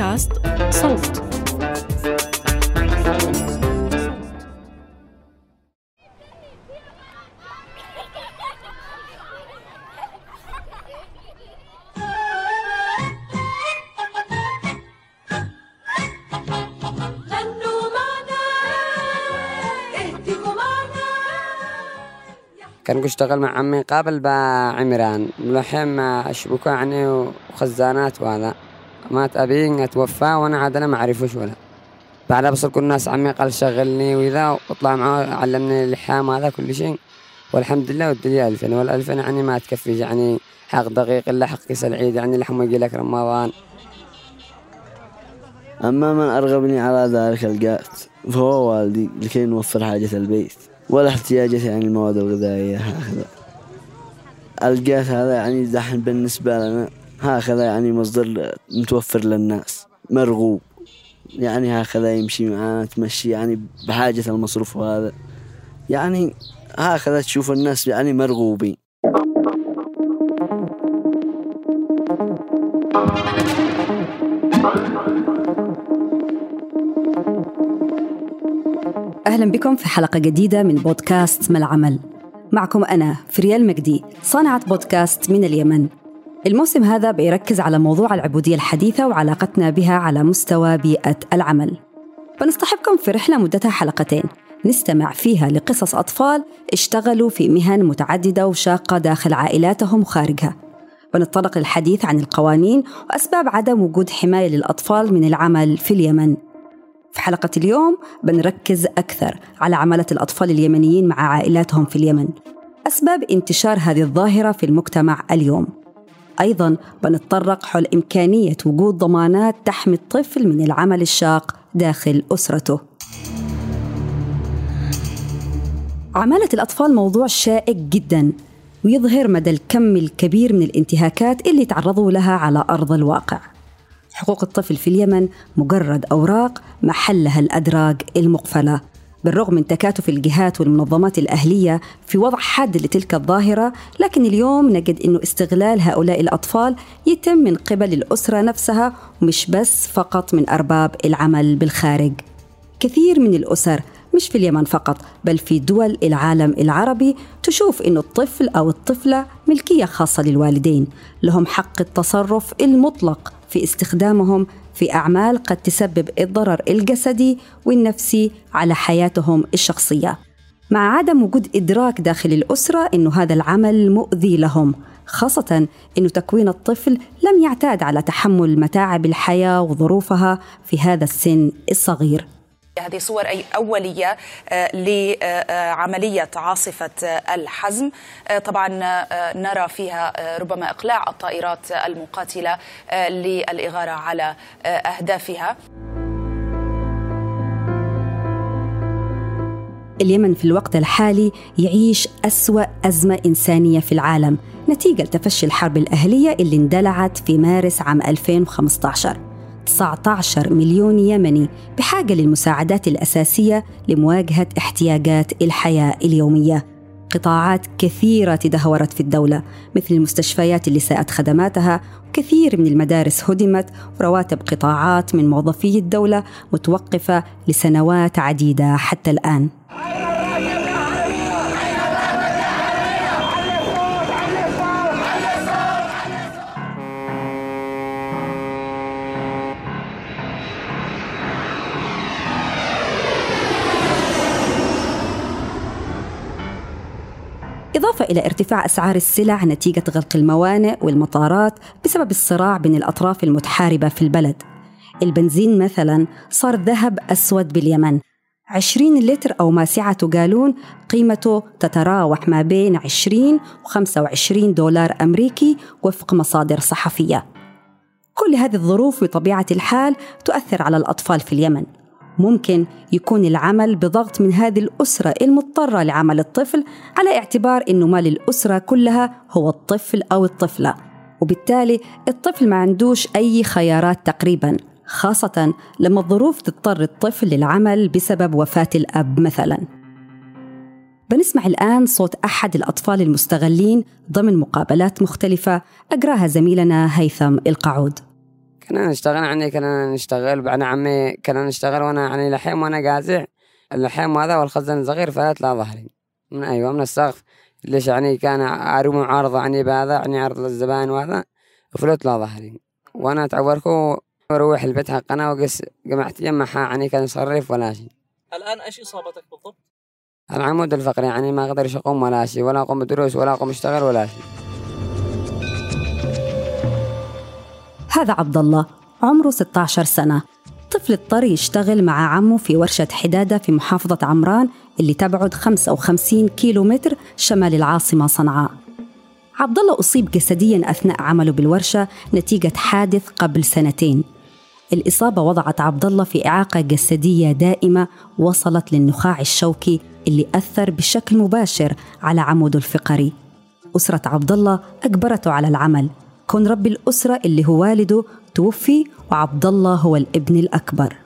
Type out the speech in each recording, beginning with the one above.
بودكاست صوت. كان اشتغل مع عمي قبل بعمران. ملحم شبكة يعني وخزانات وهذا. مات أبي توفى وأنا عاد أنا ما أعرفوش ولا. بعدها بصير كل الناس عمي قال شغلني وإذا وطلع معاه علمني اللحام هذا كل شيء. والحمد لله ودي ألفين والألفين يعني ما تكفي يعني حق دقيق إلا حق كيس العيد يعني لحم يجي لك رمضان. أما من أرغبني على ذلك القات فهو والدي لكي نوفر حاجة البيت. ولا احتياجات يعني المواد الغذائية هكذا. القات هذا يعني دحين بالنسبة لنا هكذا يعني مصدر متوفر للناس مرغوب. يعني هكذا يمشي معانا تمشي يعني بحاجة المصروف هذا. يعني هكذا تشوف الناس يعني مرغوبين. أهلا بكم في حلقة جديدة من بودكاست ما العمل معكم أنا فريال مجدي صانعة بودكاست من اليمن. الموسم هذا بيركز على موضوع العبودية الحديثة وعلاقتنا بها على مستوى بيئة العمل. بنصطحبكم في رحلة مدتها حلقتين. نستمع فيها لقصص أطفال اشتغلوا في مهن متعددة وشاقة داخل عائلاتهم وخارجها بنتطرق للحديث عن القوانين وأسباب عدم وجود حماية للأطفال من العمل في اليمن. في حلقة اليوم بنركز أكثر على عمالة الأطفال اليمنيين مع عائلاتهم في اليمن. أسباب انتشار هذه الظاهرة في المجتمع اليوم. أيضا بنتطرق حول إمكانية وجود ضمانات تحمي الطفل من العمل الشاق داخل أسرته. عمالة الأطفال موضوع شائك جدا ويظهر مدى الكم الكبير من الانتهاكات اللي تعرضوا لها على أرض الواقع. حقوق الطفل في اليمن مجرد أوراق محلها الأدراج المقفلة. بالرغم من تكاتف الجهات والمنظمات الأهلية في وضع حد لتلك الظاهرة لكن اليوم نجد أنه استغلال هؤلاء الأطفال يتم من قبل الأسرة نفسها ومش بس فقط من أرباب العمل بالخارج. كثير من الأسر مش في اليمن فقط بل في دول العالم العربي تشوف أن الطفل أو الطفلة ملكية خاصة للوالدين. لهم حق التصرف المطلق في استخدامهم في أعمال قد تسبب الضرر الجسدي والنفسي على حياتهم الشخصية. مع عدم وجود إدراك داخل الأسرة أن هذا العمل مؤذي لهم خاصة أن تكوين الطفل لم يعتاد على تحمل متاعب الحياة وظروفها في هذا السن الصغير. هذه صور أي أولية آه، لعملية عاصفة آه، الحزم. آه، طبعا نرى فيها ربما إقلاع الطائرات المقاتلة للإغارة على أهدافها. اليمن في الوقت الحالي يعيش أسوأ أزمة إنسانية في العالم نتيجة لتفشي الحرب الأهلية اللي اندلعت في مارس عام 2015 19 مليون يمني بحاجة للمساعدات الأساسية لمواجهة احتياجات الحياة اليومية. قطاعات كثيرة تدهورت في الدولة مثل المستشفيات اللي ساءت خدماتها وكثير من المدارس هدمت ورواتب قطاعات من موظفي الدولة متوقفة لسنوات عديدة حتى الآن. إلى ارتفاع أسعار السلع نتيجة غلق الموانئ والمطارات بسبب الصراع بين الأطراف المتحاربة في البلد. البنزين مثلا صار ذهب أسود باليمن. 20 لتر أو ما سعته جالون قيمته تتراوح ما بين 20 و 25 دولار أمريكي وفق مصادر صحفية. كل هذه الظروف بطبيعة الحال تؤثر على الأطفال في اليمن. ممكن يكون العمل بضغط من هذه الأسرة المضطرة لعمل الطفل على اعتبار أنه مال الأسرة كلها هو الطفل أو الطفلة. وبالتالي الطفل ما عندوش أي خيارات تقريبا خاصة لما الظروف تضطر الطفل للعمل بسبب وفاة الأب مثلا. بنسمع الآن صوت أحد الأطفال المستغلين ضمن مقابلات مختلفة أجراها زميلنا هيثم القعود. كنا نشتغل يعني كنا نشتغل بعد عمي كنا نشتغل وأنا يعني لحيم وأنا قازع اللحيم هذا والخزن الصغير فلت لا ظهري. من أيوه من السقف. ليش يعني كان عارو معارضة يعني بهذا يعني عرض للزبائن وهذا. فلت لا ظهري. وأنا تعوركو وروح البيت حقنا وقس قمعت يمها يعني كان يصرف ولا شيء. الآن إيش إصابتك بالضبط؟ العمود الفقري يعني ما أقدرش اقوم ولا شيء ولا أقوم بدروس ولا أقوم أشتغل ولا شيء. هذا عبد الله عمره 16 سنة. طفل اضطر يشتغل مع عمه في ورشة حدادة في محافظة عمران اللي تبعد 55 كيلو متر شمال العاصمة صنعاء. عبد الله أصيب جسديا أثناء عمله بالورشة نتيجة حادث قبل سنتين. الإصابة وضعت عبد الله في إعاقة جسدية دائمة وصلت للنخاع الشوكي اللي أثر بشكل مباشر على عموده الفقري. أسرة عبد الله أجبرته على العمل. كون رب الأسرة اللي هو والده توفي وعبد الله هو الابن الأكبر.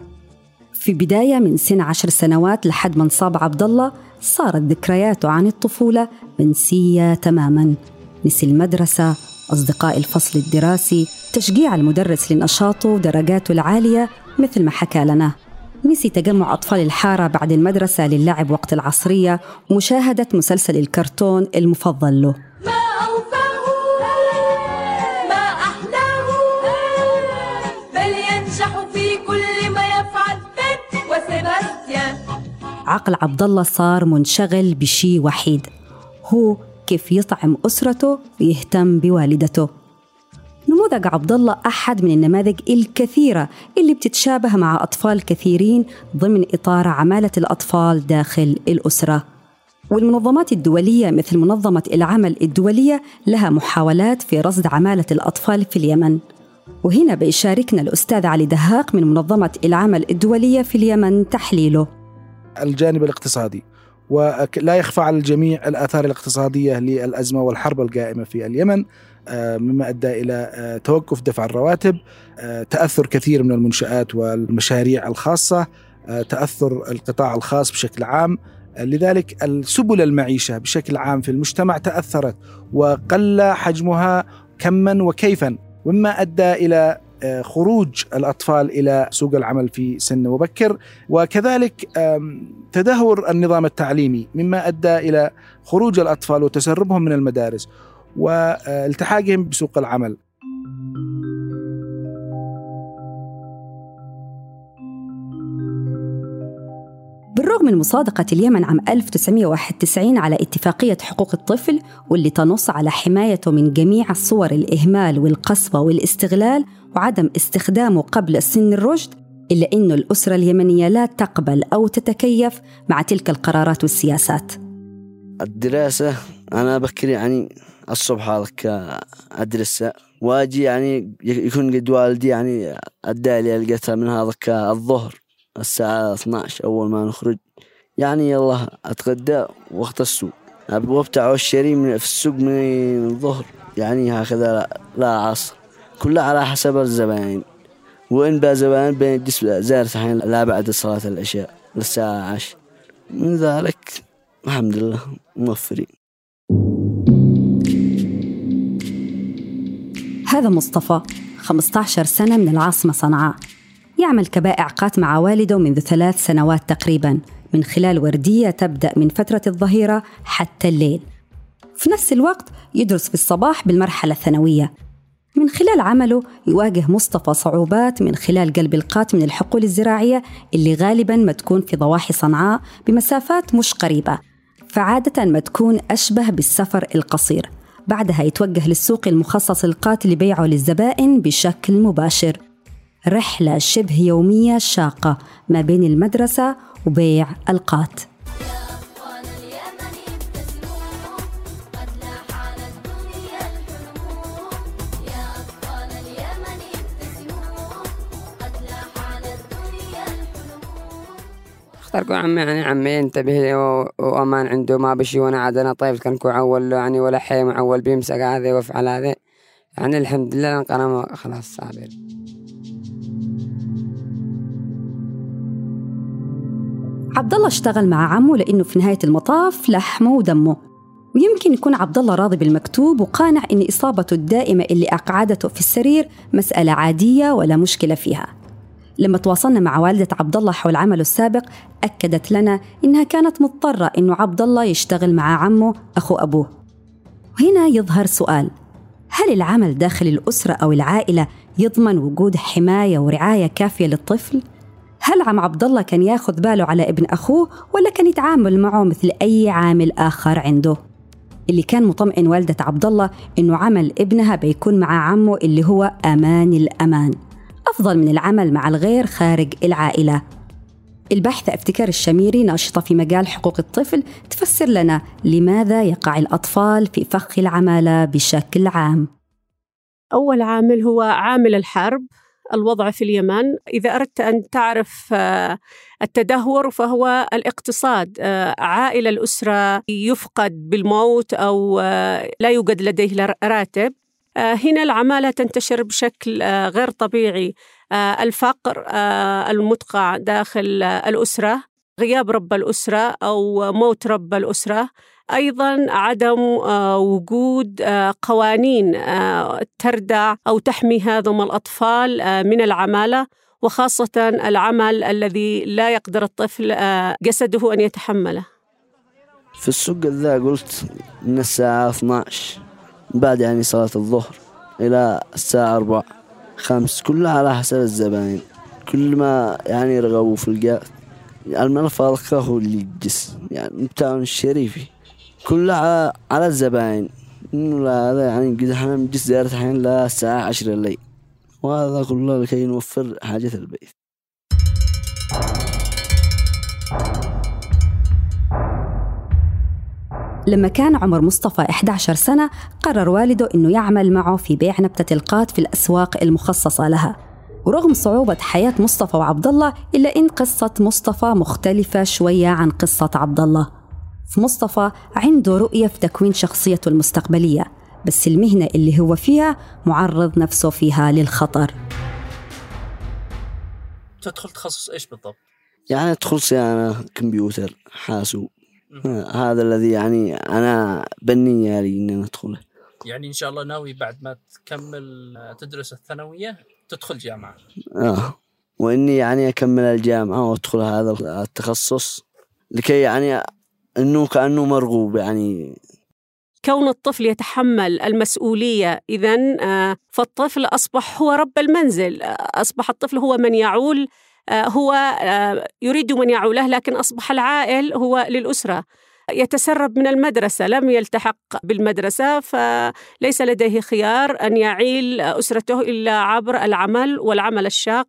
في بداية من سن عشر سنوات لحد ما انصاب عبد الله صارت ذكرياته عن الطفولة منسية تماما. نسي المدرسة أصدقاء الفصل الدراسي تشجيع المدرس لنشاطه ودرجاته العالية مثل ما حكى لنا. نسي تجمع أطفال الحارة بعد المدرسة للعب وقت العصرية ومشاهدة مسلسل الكرتون المفضل له. عقل عبد الله صار منشغل بشيء وحيد. هو كيف يطعم أسرته ويهتم بوالدته. نموذج عبد الله أحد من النماذج الكثيرة اللي بتتشابه مع أطفال كثيرين ضمن إطار عمالة الأطفال داخل الأسرة. والمنظمات الدولية مثل منظمة العمل الدولية لها محاولات في رصد عمالة الأطفال في اليمن. وهنا بيشاركنا الأستاذ علي دهاق من منظمة العمل الدولية في اليمن تحليله. الجانب الاقتصادي ولا يخفى على الجميع الآثار الاقتصادية للأزمة والحرب القائمة في اليمن آه، مما أدى إلى آه، توقف دفع الرواتب آه، تأثر كثير من المنشآت والمشاريع الخاصة تأثر القطاع الخاص بشكل عام. لذلك سبل المعيشة بشكل عام في المجتمع تأثرت وقل حجمها كما وكيفا مما أدى إلى خروج الأطفال إلى سوق العمل في سن مبكر وكذلك تدهور النظام التعليمي مما أدى إلى خروج الأطفال وتسربهم من المدارس والتحاقهم بسوق العمل. بالرغم من مصادقة اليمن عام 1991 على اتفاقية حقوق الطفل واللي تنص على حمايته من جميع صور الإهمال والقسوة والاستغلال وعدم استخدامه قبل سن الرشد إلا أن الأسرة اليمنية لا تقبل أو تتكيف مع تلك القرارات والسياسات. الدراسة أنا بكر يعني الصبح هذاك أدرس واجي يعني يكون قد والدي يعني أدالي لقيتها من هذاك الظهر الساعة 12 أول ما نخرج. يعني يلا أتغدى وقت السوق. وابتع الشري من في السوق من الظهر يعني هكذا لا, لا عصر. كلها على حسب الزباين. وإن با زباين بين زارت الحين لا بعد صلاة العشاء للساعة عشر. من ذلك الحمد لله موفرين. هذا مصطفى 15 سنة من العاصمة صنعاء. يعمل كبائع قات مع والده منذ ثلاث سنوات تقريبا. من خلال وردية تبدأ من فترة الظهيرة حتى الليل. في نفس الوقت يدرس في الصباح بالمرحلة الثانوية. من خلال عمله يواجه مصطفى صعوبات من خلال قلب القات من الحقول الزراعية اللي غالبا ما تكون في ضواحي صنعاء بمسافات مش قريبة فعادة ما تكون أشبه بالسفر القصير. بعدها يتوجه للسوق المخصص القات لبيعه للزبائن بشكل مباشر. رحلة شبه يومية شاقة ما بين المدرسة وبيع القات. اختار عمي يعني عمي انتبه وأمان عنده ما بشي وأنا عاد أنا طيب كان كو عول يعني ولا حي معول بيمسك هذا وافعل هذا يعني الحمد لله أنا خلاص صابر عبد الله اشتغل مع عمه لأنه في نهاية المطاف لحمه ودمه. ويمكن يكون عبد الله راضي بالمكتوب وقانع إن إصابته الدائمة اللي أقعدته في السرير مسألة عادية ولا مشكلة فيها. لما تواصلنا مع والدة عبد الله حول عمله السابق أكدت لنا إنها كانت مضطرة إنه عبد الله يشتغل مع عمه أخو أبوه وهنا يظهر سؤال هل العمل داخل الأسرة أو العائلة يضمن وجود حماية ورعاية كافية للطفل؟ هل عم عبد الله كان ياخذ باله على ابن أخوه ولا كان يتعامل معه مثل أي عامل آخر عنده؟ اللي كان مطمئن والدة عبد الله إنه عمل ابنها بيكون مع عمه اللي هو أمان الأمان أفضل من العمل مع الغير خارج العائلة. الباحثة افتكار الشميري ناشطة في مجال حقوق الطفل تفسر لنا لماذا يقع الأطفال في فخ العمالة بشكل عام. أول عامل هو عامل الحرب الوضع في اليمن. إذا أردت أن تعرف آه، التدهور فهو الاقتصاد آه، عائلة الأسرة يفقد بالموت أو آه، لا يوجد لديه راتب. هنا العمالة تنتشر بشكل آه، غير طبيعي. آه، الفقر المدقع داخل الأسرة غياب رب الأسرة أو موت رب الأسرة. أيضا عدم وجود قوانين تردع أو تحمي هذم الأطفال من العمالة وخاصة العمل الذي لا يقدر الطفل جسده أن يتحمله. في السوق ذا قلت من الساعة 12 بعد يعني صلاة الظهر إلى الساعة أربع خمس كلها على حسب الزباين. كل ما يعني رغبوا في القات الملف هذا هو اللي يجس يعني بتاعون الشريفي كلها على الزباين. إنه لا هذا يعني قد إحنا نجلس زيارة الحين للساعة عشرة الليل. وهذا كله لكي نوفر حاجة البيت. لما كان عمر مصطفى 11 سنة قرر والده أنه يعمل معه في بيع نبتة القات في الأسواق المخصصة لها. ورغم صعوبة حياة مصطفى وعبد الله إلا إن قصة مصطفى مختلفة شوية عن قصة عبد الله في مصطفى عنده رؤية في تكوين شخصيته المستقبلية بس المهنة اللي هو فيها معرض نفسه فيها للخطر. تدخل تخصص إيش بالضبط؟ يعني ادخل صيانة كمبيوتر حاسوب. هذا الذي يعني أنا بالنية لي إن أدخله. يعني إن شاء الله ناوي بعد ما تكمل تدرس الثانوية تدخل جامعة. آه. وإني يعني أكمل الجامعة وأدخل هذا التخصص لكي يعني أنه كأنه مرغوب يعني. كون الطفل يتحمل المسؤولية إذا آه، فالطفل أصبح هو رب المنزل. أصبح الطفل هو من يعول. آه، هو آه، يريد من يعوله لكن أصبح العائل هو للأسرة. يتسرب من المدرسة لم يلتحق بالمدرسة فليس لديه خيار أن يعيل أسرته إلا عبر العمل والعمل الشاق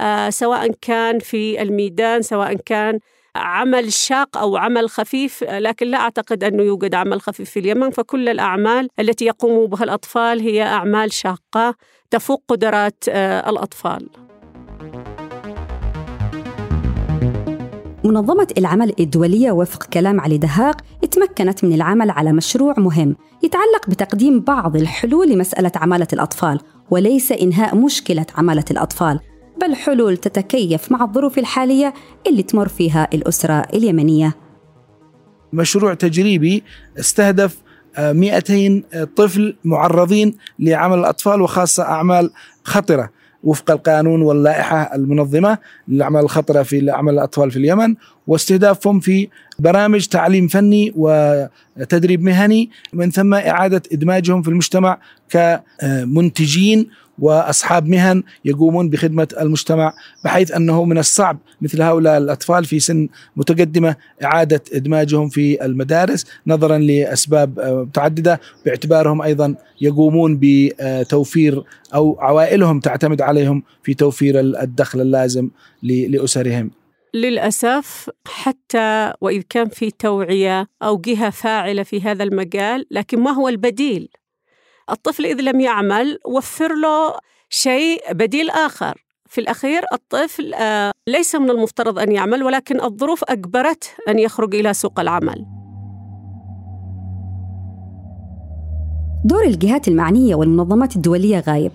آه، سواء كان في الميدان سواء كان عمل شاق أو عمل خفيف لكن لا أعتقد أنه يوجد عمل خفيف في اليمن فكل الأعمال التي يقوم بها الأطفال هي أعمال شاقة تفوق قدرات الأطفال. منظمة العمل الدولية وفق كلام علي دهاق تمكنت من العمل على مشروع مهم يتعلق بتقديم بعض الحلول لمسألة عمالة الأطفال وليس إنهاء مشكلة عمالة الأطفال بل حلول تتكيف مع الظروف الحالية اللي تمر فيها الأسرة اليمنية. مشروع تجريبي استهدف 200 طفل معرضين لعمل الأطفال وخاصة أعمال خطرة. وفق القانون واللائحة المنظمة للأعمال الخطرة في أعمال الأطفال في اليمن واستهدافهم في برامج تعليم فني وتدريب مهني من ثم إعادة إدماجهم في المجتمع كمنتجين وأصحاب مهن يقومون بخدمة المجتمع بحيث أنه من الصعب مثل هؤلاء الأطفال في سن متقدمة إعادة إدماجهم في المدارس نظرا لأسباب متعددة باعتبارهم أيضا يقومون بتوفير أو عوائلهم تعتمد عليهم في توفير الدخل اللازم لأسرهم. للأسف حتى وإذ كان في توعية أو جهة فاعلة في هذا المجال لكن ما هو البديل؟ الطفل إذا لم يعمل وفر له شيء بديل آخر. في الأخير الطفل آه، ليس من المفترض أن يعمل ولكن الظروف أجبرته أن يخرج إلى سوق العمل. دور الجهات المعنية والمنظمات الدولية غايب.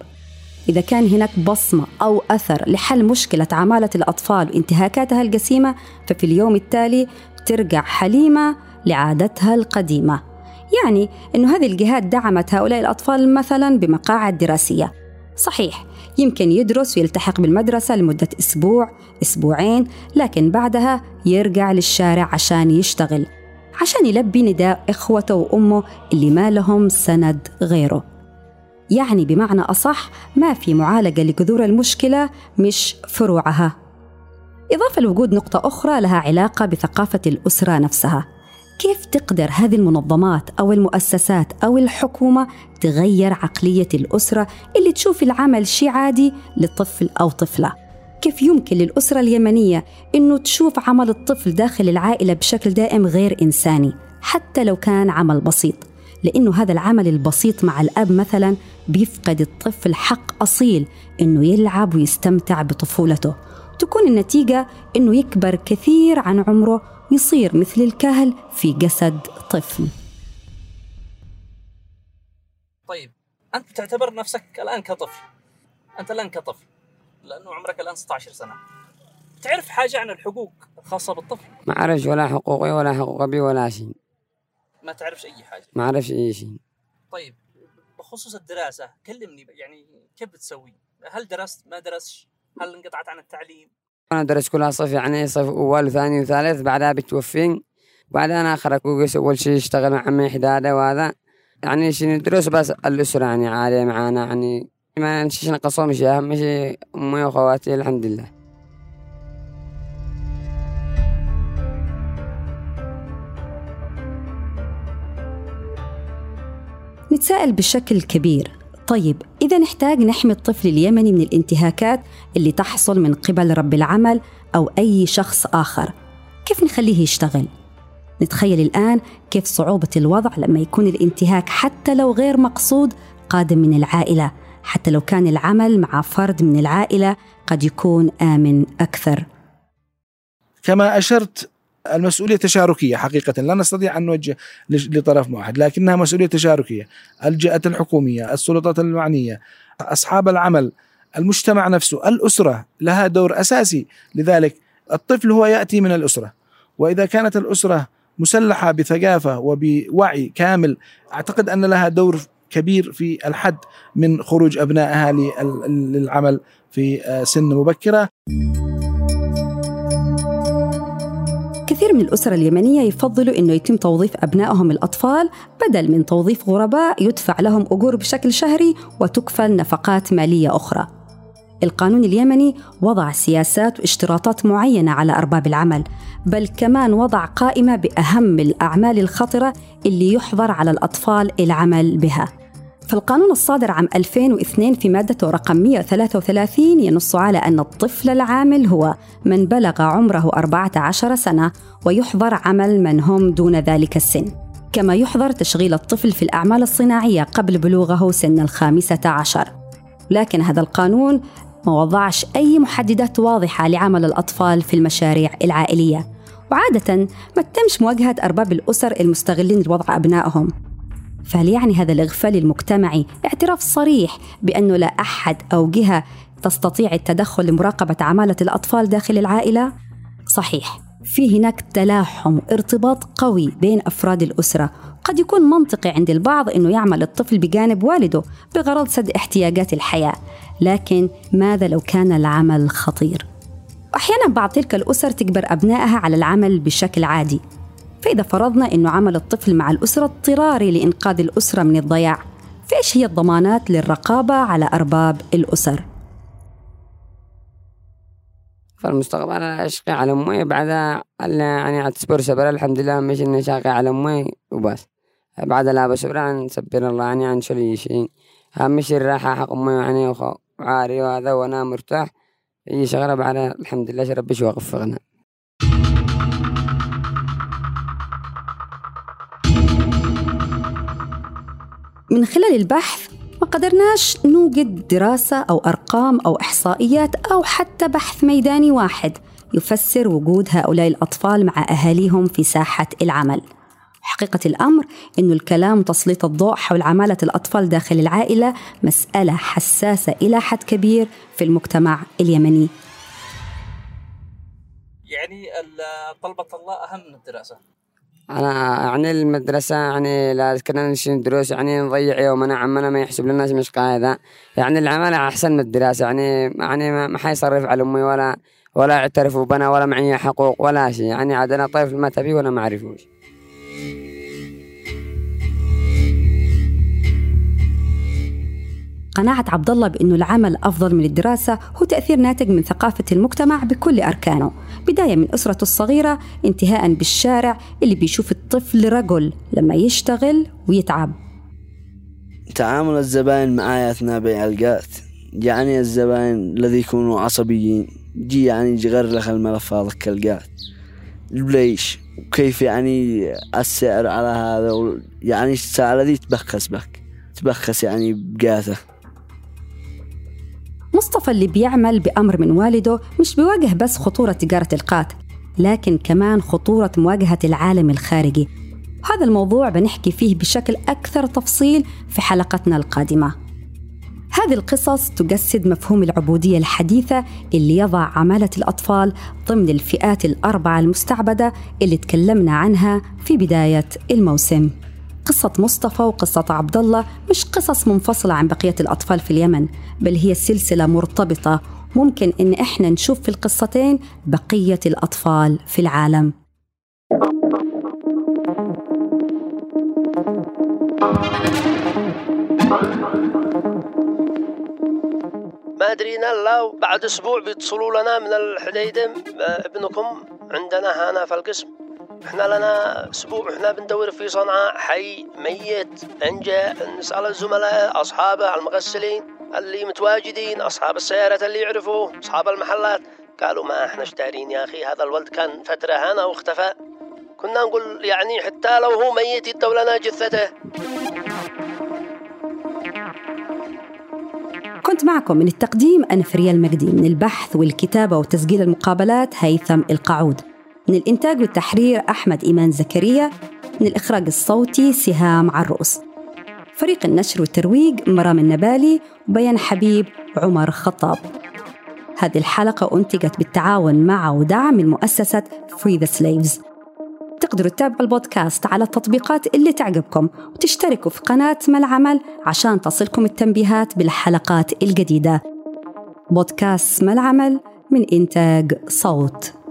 إذا كان هناك بصمة أو أثر لحل مشكلة عمالة الأطفال وانتهاكاتها الجسيمة ففي اليوم التالي ترجع حليمة لعادتها القديمة. يعني أن هذه الجهات دعمت هؤلاء الأطفال مثلا بمقاعد دراسية. صحيح يمكن يدرس ويلتحق بالمدرسة لمدة أسبوع أسبوعين لكن بعدها يرجع للشارع عشان يشتغل عشان يلبي نداء إخوته وأمه اللي ما لهم سند غيره. يعني بمعنى أصح ما في معالجة لجذور المشكلة مش فروعها. إضافة لوجود نقطة أخرى لها علاقة بثقافة الأسرة نفسها. كيف تقدر هذه المنظمات أو المؤسسات أو الحكومة تغير عقلية الأسرة اللي تشوف العمل شيء عادي لطفل أو طفلة؟ كيف يمكن للأسرة اليمنية أنه تشوف عمل الطفل داخل العائلة بشكل دائم غير إنساني حتى لو كان عمل بسيط؟ لأنه هذا العمل البسيط مع الأب مثلا بيفقد الطفل حق أصيل أنه يلعب ويستمتع بطفولته. تكون النتيجة أنه يكبر كثير عن عمره يصير مثل الكهل في جسد طفل. طيب أنت تعتبر نفسك الآن كطفل. أنت الآن كطفل لأنه عمرك الآن 16 سنة. تعرف حاجة عن الحقوق الخاصة بالطفل؟ ما أعرفش ولا حقوقي ولا حقوق أبي ولا شيء. ما تعرفش أي حاجة. ما أعرفش أي شيء. طيب بخصوص الدراسة كلمني يعني كيف بتسوي؟ هل درست ما درستش؟ هل انقطعت عن التعليم؟ أنا درست كلها صف يعني صف أول وثاني وثالث بعدها بتوفين بعدها أنا آخر أكوكس أول شيء اشتغل مع عمي حدادة وهذا. يعني شي ندرس بس الأسرة يعني عالية معانا يعني ما نشيش نقصهم شيء أهم شيء أمي وأخواتي الحمد لله. نتساءل بشكل كبير طيب إذا نحتاج نحمي الطفل اليمني من الانتهاكات اللي تحصل من قبل رب العمل أو أي شخص آخر كيف نخليه يشتغل؟ نتخيل الآن كيف صعوبة الوضع لما يكون الانتهاك حتى لو غير مقصود قادم من العائلة حتى لو كان العمل مع فرد من العائلة قد يكون آمن أكثر كما أشرت المسؤولية تشاركية حقيقة. لا نستطيع أن نوجه لطرف واحد لكنها مسؤولية تشاركية. الجهات الحكومية السلطات المعنية أصحاب العمل المجتمع نفسه الأسرة لها دور أساسي. لذلك الطفل هو يأتي من الأسرة وإذا كانت الأسرة مسلحة بثقافة وبوعي كامل أعتقد أن لها دور كبير في الحد من خروج أبنائها للعمل في سن مبكرة. كثير من الأسر اليمنية يفضلوا أنه يتم توظيف أبنائهم الأطفال بدل من توظيف غرباء يدفع لهم أجور بشكل شهري وتكفل نفقات مالية أخرى. القانون اليمني وضع سياسات واشتراطات معينة على أرباب العمل بل كمان وضع قائمة بأهم الأعمال الخطرة اللي يحظر على الأطفال العمل بها. فالقانون الصادر عام 2002 في مادته رقم 133 ينص على أن الطفل العامل هو من بلغ عمره 14 سنة ويحظر عمل من هم دون ذلك السن. كما يحظر تشغيل الطفل في الأعمال الصناعية قبل بلوغه سن الخامسة عشر. لكن هذا القانون ما وضعش أي محددات واضحة لعمل الأطفال في المشاريع العائلية. وعادة ما تتمش مواجهة أرباب الأسر المستغلين لوضع أبنائهم. فهل يعني هذا الإغفال المجتمعي اعتراف صريح بأنه لا أحد أو جهة تستطيع التدخل لمراقبة عمالة الأطفال داخل العائلة؟ صحيح في هناك تلاحم ارتباط قوي بين أفراد الأسرة قد يكون منطقي عند البعض أنه يعمل الطفل بجانب والده بغرض سد احتياجات الحياة لكن ماذا لو كان العمل خطير؟ أحيانا بعض تلك الأسر تجبر أبنائها على العمل بشكل عادي فإذا فرضنا أنه عمل الطفل مع الأسرة اضطراري لإنقاذ الأسرة من الضياع فإيش هي الضمانات للرقابة على أرباب الأسر؟ فالمستقبل أشقي على أمي بعدها يعني عاد تصبر صبر الحمد لله مش إني شاقي على أمي وبس. بعد لا بصبر عن سبر الله يعني عن شلي شيء. أهم شيء الراحة حق أمي يعني وعاري وهذا وأنا مرتاح. أي شغلة بعد الحمد لله شرب شو وقفقنا من خلال البحث ما قدرناش نوجد دراسة أو أرقام أو إحصائيات أو حتى بحث ميداني واحد يفسر وجود هؤلاء الأطفال مع أهاليهم في ساحة العمل. حقيقة الأمر أن الكلام تسليط الضوء حول عمالة الأطفال داخل العائلة مسألة حساسة إلى حد كبير في المجتمع اليمني. يعني طلبة الله أهم من الدراسة. أنا يعني المدرسة يعني لا كنا نشين دروس يعني نضيع يومنا عمنا ما يحسب للناس مش قاعدة يعني العمل أحسن من الدراسة يعني يعني ما حيصرف على أمي ولا ولا اعترفوا بنا ولا معي حقوق ولا شيء. يعني عاد أنا طيف ما تبي وأنا ما أعرفوش قناعة عبد الله بأنه العمل أفضل من الدراسة هو تأثير ناتج من ثقافة المجتمع بكل أركانه. بداية من أسرته الصغيرة انتهاء بالشارع اللي بيشوف الطفل رجل لما يشتغل ويتعب. تعامل الزبائن معي أثناء بيع القات يعني الزبائن الذي يكونوا عصبيين جي يعني يغير لك الملف هذا كالقات ليش؟ وكيف يعني السعر على هذا؟ يعني الساعة ذي تبخس بك. تبخس يعني بقاته مصطفى اللي بيعمل بأمر من والده مش بيواجه بس خطورة تجارة القات لكن كمان خطورة مواجهة العالم الخارجي. وهذا الموضوع بنحكي فيه بشكل أكثر تفصيل في حلقتنا القادمة. هذه القصص تجسد مفهوم العبودية الحديثة اللي يضع عمالة الأطفال ضمن الفئات الأربعة المستعبدة اللي تكلمنا عنها في بداية الموسم. قصة مصطفى وقصة عبد الله مش قصص منفصلة عن بقية الأطفال في اليمن بل هي سلسلة مرتبطة. ممكن إن إحنا نشوف في القصتين بقية الأطفال في العالم. ما أدرينا إلا بعد أسبوع بيتصلوا لنا من الحديدم ابنكم عندنا هنا في القسم. إحنا لنا أسبوع إحنا بندور في صنعاء. حي ميت انجا نسأل الزملاء أصحابه المغسلين اللي متواجدين أصحاب السيارات اللي يعرفوه أصحاب المحلات. قالوا ما إحنا اشتارين يا أخي هذا الولد كان فترة هنا واختفى. كنا نقول يعني حتى لو هو ميت يدوا لنا جثته. كنت معكم من التقديم أنا فريا المجدي من البحث والكتابة وتسجيل المقابلات هيثم القعود. من الإنتاج والتحرير أحمد إيمان زكريا من الإخراج الصوتي سهام عروس فريق النشر والترويج مرام النبالي وبيان حبيب وعمر خطاب. هذه الحلقة أنتجت بالتعاون مع ودعم من مؤسسة Free the Slaves. تقدروا تتابعوا البودكاست على التطبيقات اللي تعجبكم وتشتركوا في قناة ما العمل عشان تصلكم التنبيهات بالحلقات الجديدة. بودكاست ما العمل من إنتاج صوت.